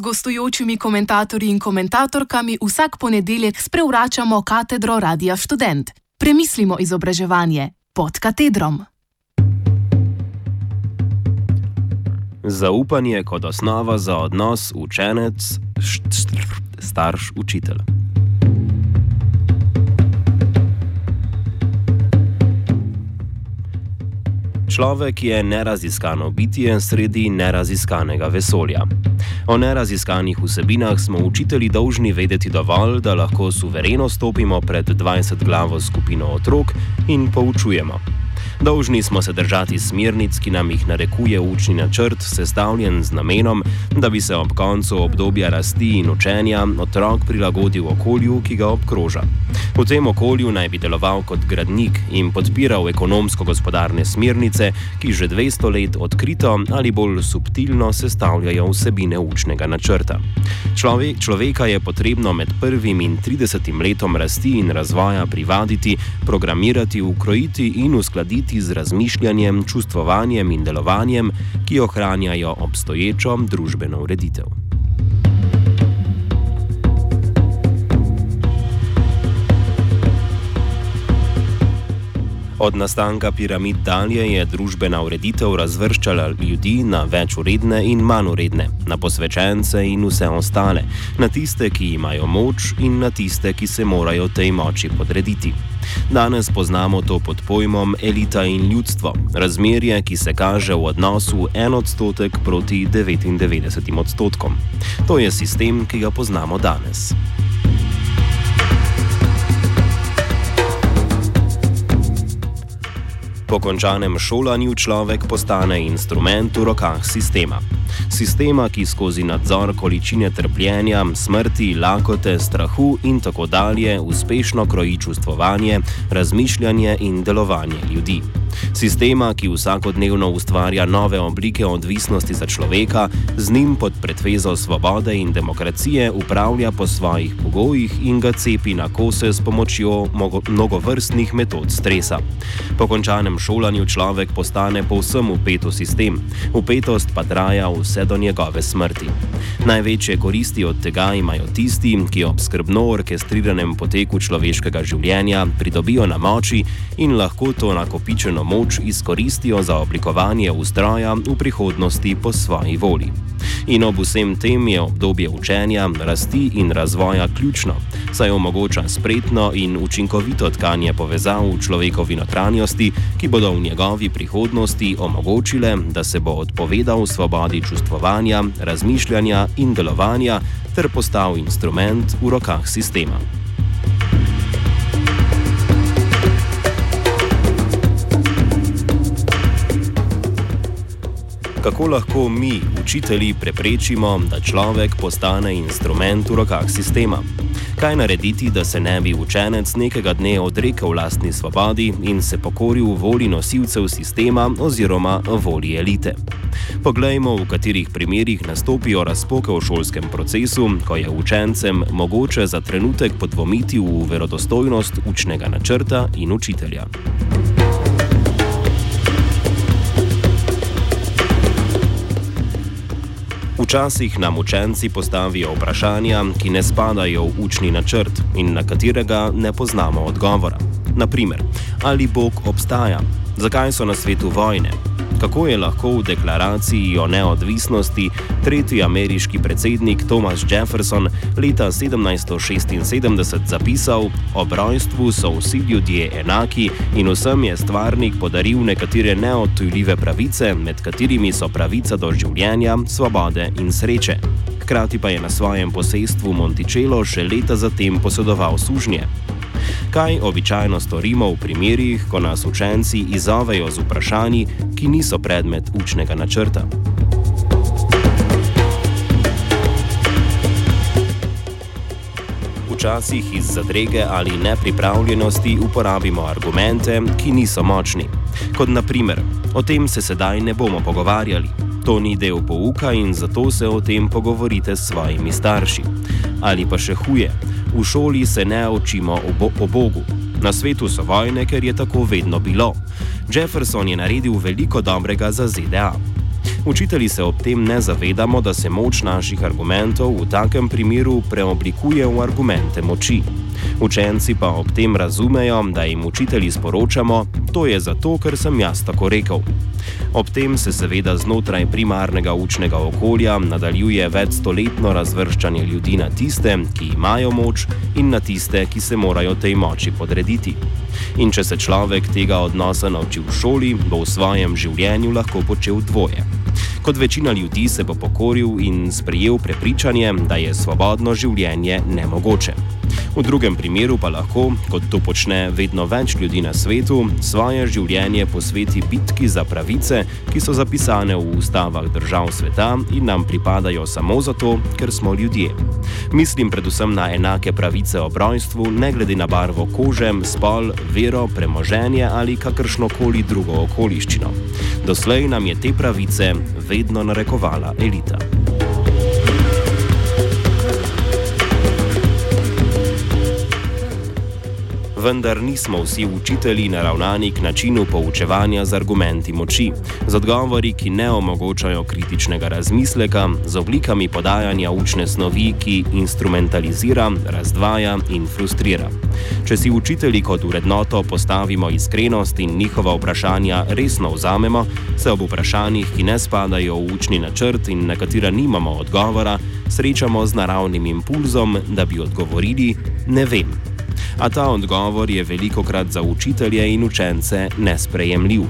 gostujočimi komentatorji in komentatorkami vsak ponedeljek sprevračamo katedro Radia Student. Premislimo izobraževanje pod katedrom. Zaupanje kot osnova za odnos učenec-starš-učitelj. Človek je neraziskano bitje sredi neraziskanega vesolja. O neraziskanih vsebinah smo učitelji dolžni vedeti dovolj, da lahko suvereno stopimo pred 20-glavo skupino otrok in poučujemo. Dolžni smo se držati smernic, ki nam jih narekuje učni načrt, sestavljen z namenom, da bi se ob koncu obdobja rasti in učenja otrok prilagodil okolju, ki ga obkroža. V tem okolju naj bi deloval kot gradnik in podpiral ekonomsko-gospodarne smernice, ki že 200 let odkrito ali bolj subtilno sestavljajo vsebine učnega načrta. Človek, človeka je potrebno med prvim in 30 letom rasti in razvoja privaditi, programirati, ukrojiti in uskladiti uskladiti z razmišljanjem, čustvovanjem in delovanjem, ki ohranjajo obstoječo družbeno ureditev. Od nastanka piramid dalje je družbena ureditev razvrščala ljudi na več uredne in manj uredne, na posvečence in vse ostale, na tiste, ki imajo moč in na tiste, ki se morajo tej moči podrediti. Danes poznamo to pod pojmom elita in ljudstvo, razmerje, ki se kaže v odnosu en odstotek proti 99 odstotkom. To je sistem, ki ga poznamo danes. Po končanem šolanju človek postane instrument v rokah sistema. Sistema, ki skozi nadzor količine trpljenja, smrti, lakote, strahu in tako dalje uspešno kroji čustvovanje, razmišljanje in delovanje ljudi. Sistema, ki vsakodnevno ustvarja nove oblike odvisnosti za človeka, z njim pod pretvezo svobode in demokracije upravlja po svojih pogojih in ga cepi na kose s pomočjo mnogovrstnih metod stresa. Po končanem šolanju človek postane povsem upet v sistem, upetost pa traja vse do njegove smrti. Največje koristi od tega imajo tisti, ki ob skrbno orkestriranem poteku človeškega življenja pridobijo na moči in lahko to nakopičeno moč izkoristijo za oblikovanje ustroja v prihodnosti po svoji volji. In ob vsem tem je obdobje učenja, rasti in razvoja ključno, saj omogoča spretno in učinkovito tkanje povezav v človekovi notranjosti, ki bodo v njegovi prihodnosti omogočile, da se bo odpovedal svobodi čustvovanja, razmišljanja in delovanja ter postal instrument v rokah sistema. Kako lahko mi, učitelji, preprečimo, da človek postane instrument v rokah sistema. Kaj narediti, da se ne bi učenec nekega dne odrekel vlastni svobodi in se pokoril volji nosilcev sistema oziroma volji elite? Poglejmo, v katerih primerjih nastopijo razpoke v šolskem procesu, ko je učencem mogoče za trenutek podvomiti v verodostojnost učnega načrta in učitelja. Včasih nam učenci postavijo vprašanja, ki ne spadajo v učni načrt in na katerega ne poznamo odgovora. Naprimer, ali Bog obstaja? Zakaj so na svetu vojne? Kako je lahko v deklaraciji o neodvisnosti tretji ameriški predsednik Thomas Jefferson leta 1776 zapisal: Ob rojstvu so vsi ljudje enaki in vsem je stvarnik podaril nekatere neodtujljive pravice, med katerimi so pravica do življenja, svobode in sreče. Hkrati pa je na svojem posestvu Monticello še leta zatem posedoval sužnje. Kaj običajno storimo v primerih, ko nas učenci izzovejo z vprašanji, ki niso predmet učnega načrta? Včasih iz zadrege ali nepripravljenosti uporabimo argumente, ki niso močni. Kot naprimer, o tem se sedaj ne bomo pogovarjali. To ni del pouka in zato se o tem pogovorite s svojimi starši. Ali pa še huje, v šoli se ne učimo o, bo o Bogu. Na svetu so vojne, ker je tako vedno bilo. Jefferson je naredil veliko dobrega za ZDA. Učitelji se ob tem ne zavedamo, da se moč naših argumentov v takem primeru preoblikuje v argumente moči. Učenci pa ob tem razumejo, da jim učitelji sporočamo, to je zato, ker sem jaz tako rekel. Ob tem se seveda znotraj primarnega učnega okolja nadaljuje večstoletno razvrščanje ljudi na tiste, ki imajo moč, in na tiste, ki se morajo tej moči podrediti. In če se človek tega odnosa nauči v šoli, bo v svojem življenju lahko počel dvoje. Kot večina ljudi se bo pokoril in sprejel prepričanje, da je svobodno življenje nemogoče. V drugem primeru pa lahko, kot to počne vedno več ljudi na svetu, svoje življenje posveti bitki za pravice, ki so zapisane v ustavah držav sveta in nam pripadajo samo zato, ker smo ljudje. Mislim predvsem na enake pravice ob rojstvu, ne glede na barvo kože, spol, vero, premoženje ali kakršno koli drugo okoliščino. Doslej nam je te pravice vedno narekovala elita. Vendar nismo vsi učitelji naravnani k načinu poučevanja z argumenti moči, z odgovori, ki ne omogočajo kritičnega razmisleka, z oblikami podajanja učne snovi, ki instrumentalizira, razdvaja in frustrira. Če si učitelji kot urednoto postavimo iskrenost in njihova vprašanja resno vzamemo, se ob vprašanjih, ki ne spadajo v učni načrt in na katera nimamo odgovora, srečamo z naravnim impulzom, da bi odgovorili: Ne vem a ta odgovor je veliko krat za učitelje in učence nesprejemljiv.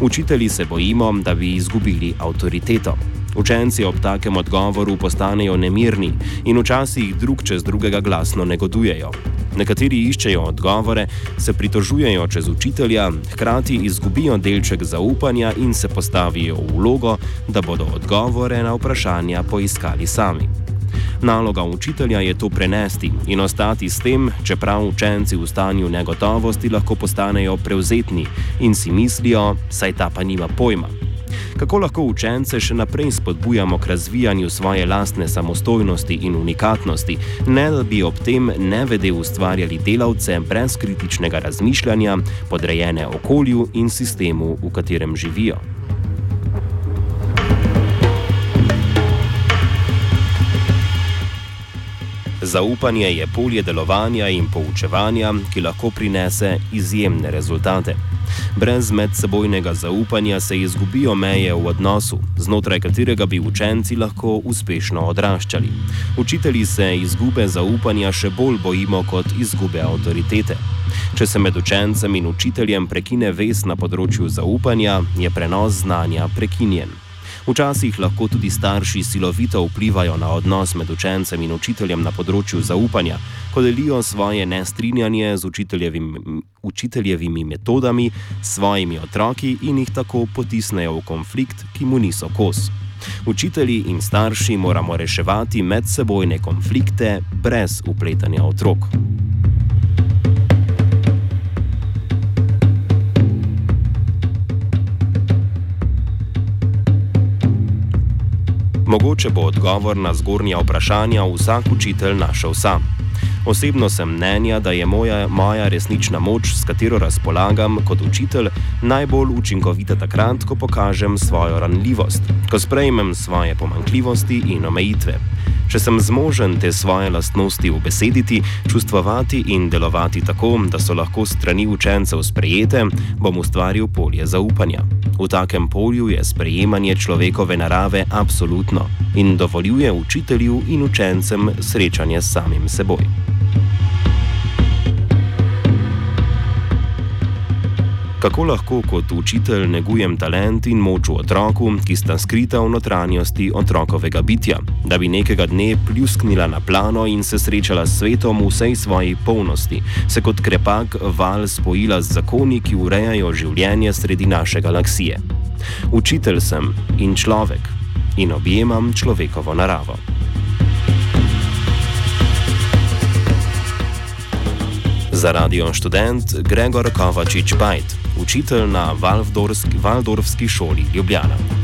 Učitelji se bojimo, da bi izgubili avtoriteto. Učenci ob takem odgovoru postanejo nemirni in včasih drug čez drugega glasno negodujejo. Nekateri iščejo odgovore, se pritožujejo čez učitelja, hkrati izgubijo delček zaupanja in se postavijo v vlogo, da bodo odgovore na vprašanja poiskali sami. Naloga učitelja je to prenesti in ostati s tem, čeprav učenci v stanju negotovosti lahko postanejo prevzetni in si mislijo, saj ta pa nima pojma. Kako lahko učence še naprej spodbujamo k razvijanju svoje lastne samostojnosti in unikatnosti, ne da bi ob tem nevede ustvarjali delavce brez kritičnega razmišljanja, podrejene okolju in sistemu, v katerem živijo? Zaupanje je polje delovanja in poučevanja, ki lahko prinese izjemne rezultate. Brez medsebojnega zaupanja se izgubijo meje v odnosu, znotraj katerega bi učenci lahko uspešno odraščali. Učitelji se izgube zaupanja še bolj bojimo kot izgube avtoritete. Če se med učencem in učiteljem prekine vez na področju zaupanja, je prenos znanja prekinjen. Včasih lahko tudi starši silovito vplivajo na odnos med učencem in učiteljem na področju zaupanja, ko delijo svoje nestrinjanje z učiteljevimi, učiteljevimi metodami, svojimi otroki in jih tako potisnejo v konflikt, ki mu niso kos. Učitelji in starši moramo reševati medsebojne konflikte brez upletanja otrok. Mogoče bo odgovor na zgornja vprašanja vsak učitelj našel sam. Osebno sem mnenja, da je moja, moja resnična moč, s katero razpolagam kot učitelj, najbolj učinkovita takrat, ko pokažem svojo ranljivost, ko sprejmem svoje pomankljivosti in omejitve. Če sem zmožen te svoje lastnosti ubesediti, čustvovati in delovati tako, da so lahko strani učencev sprejete, bom ustvaril polje zaupanja. V takem polju je sprejemanje človekove narave absolutno in dovoljuje učitelju in učencem srečanje s samim seboj. Kako lahko kot učitelj negujem talent in moč v otroku, ki sta skrita v notranjosti otrokovega bitja, da bi nekega dne pljusknila na plano in se srečala s svetom v vsej svoji polnosti, se kot krepak val spojila z zakoni, ki urejajo življenje sredi naše galaksije. Učitelj sem in človek in objemam človekovo naravo. Za radio študent Gregor Kovačič Bajt učitelj na Valdorfski šoli Ljubljana.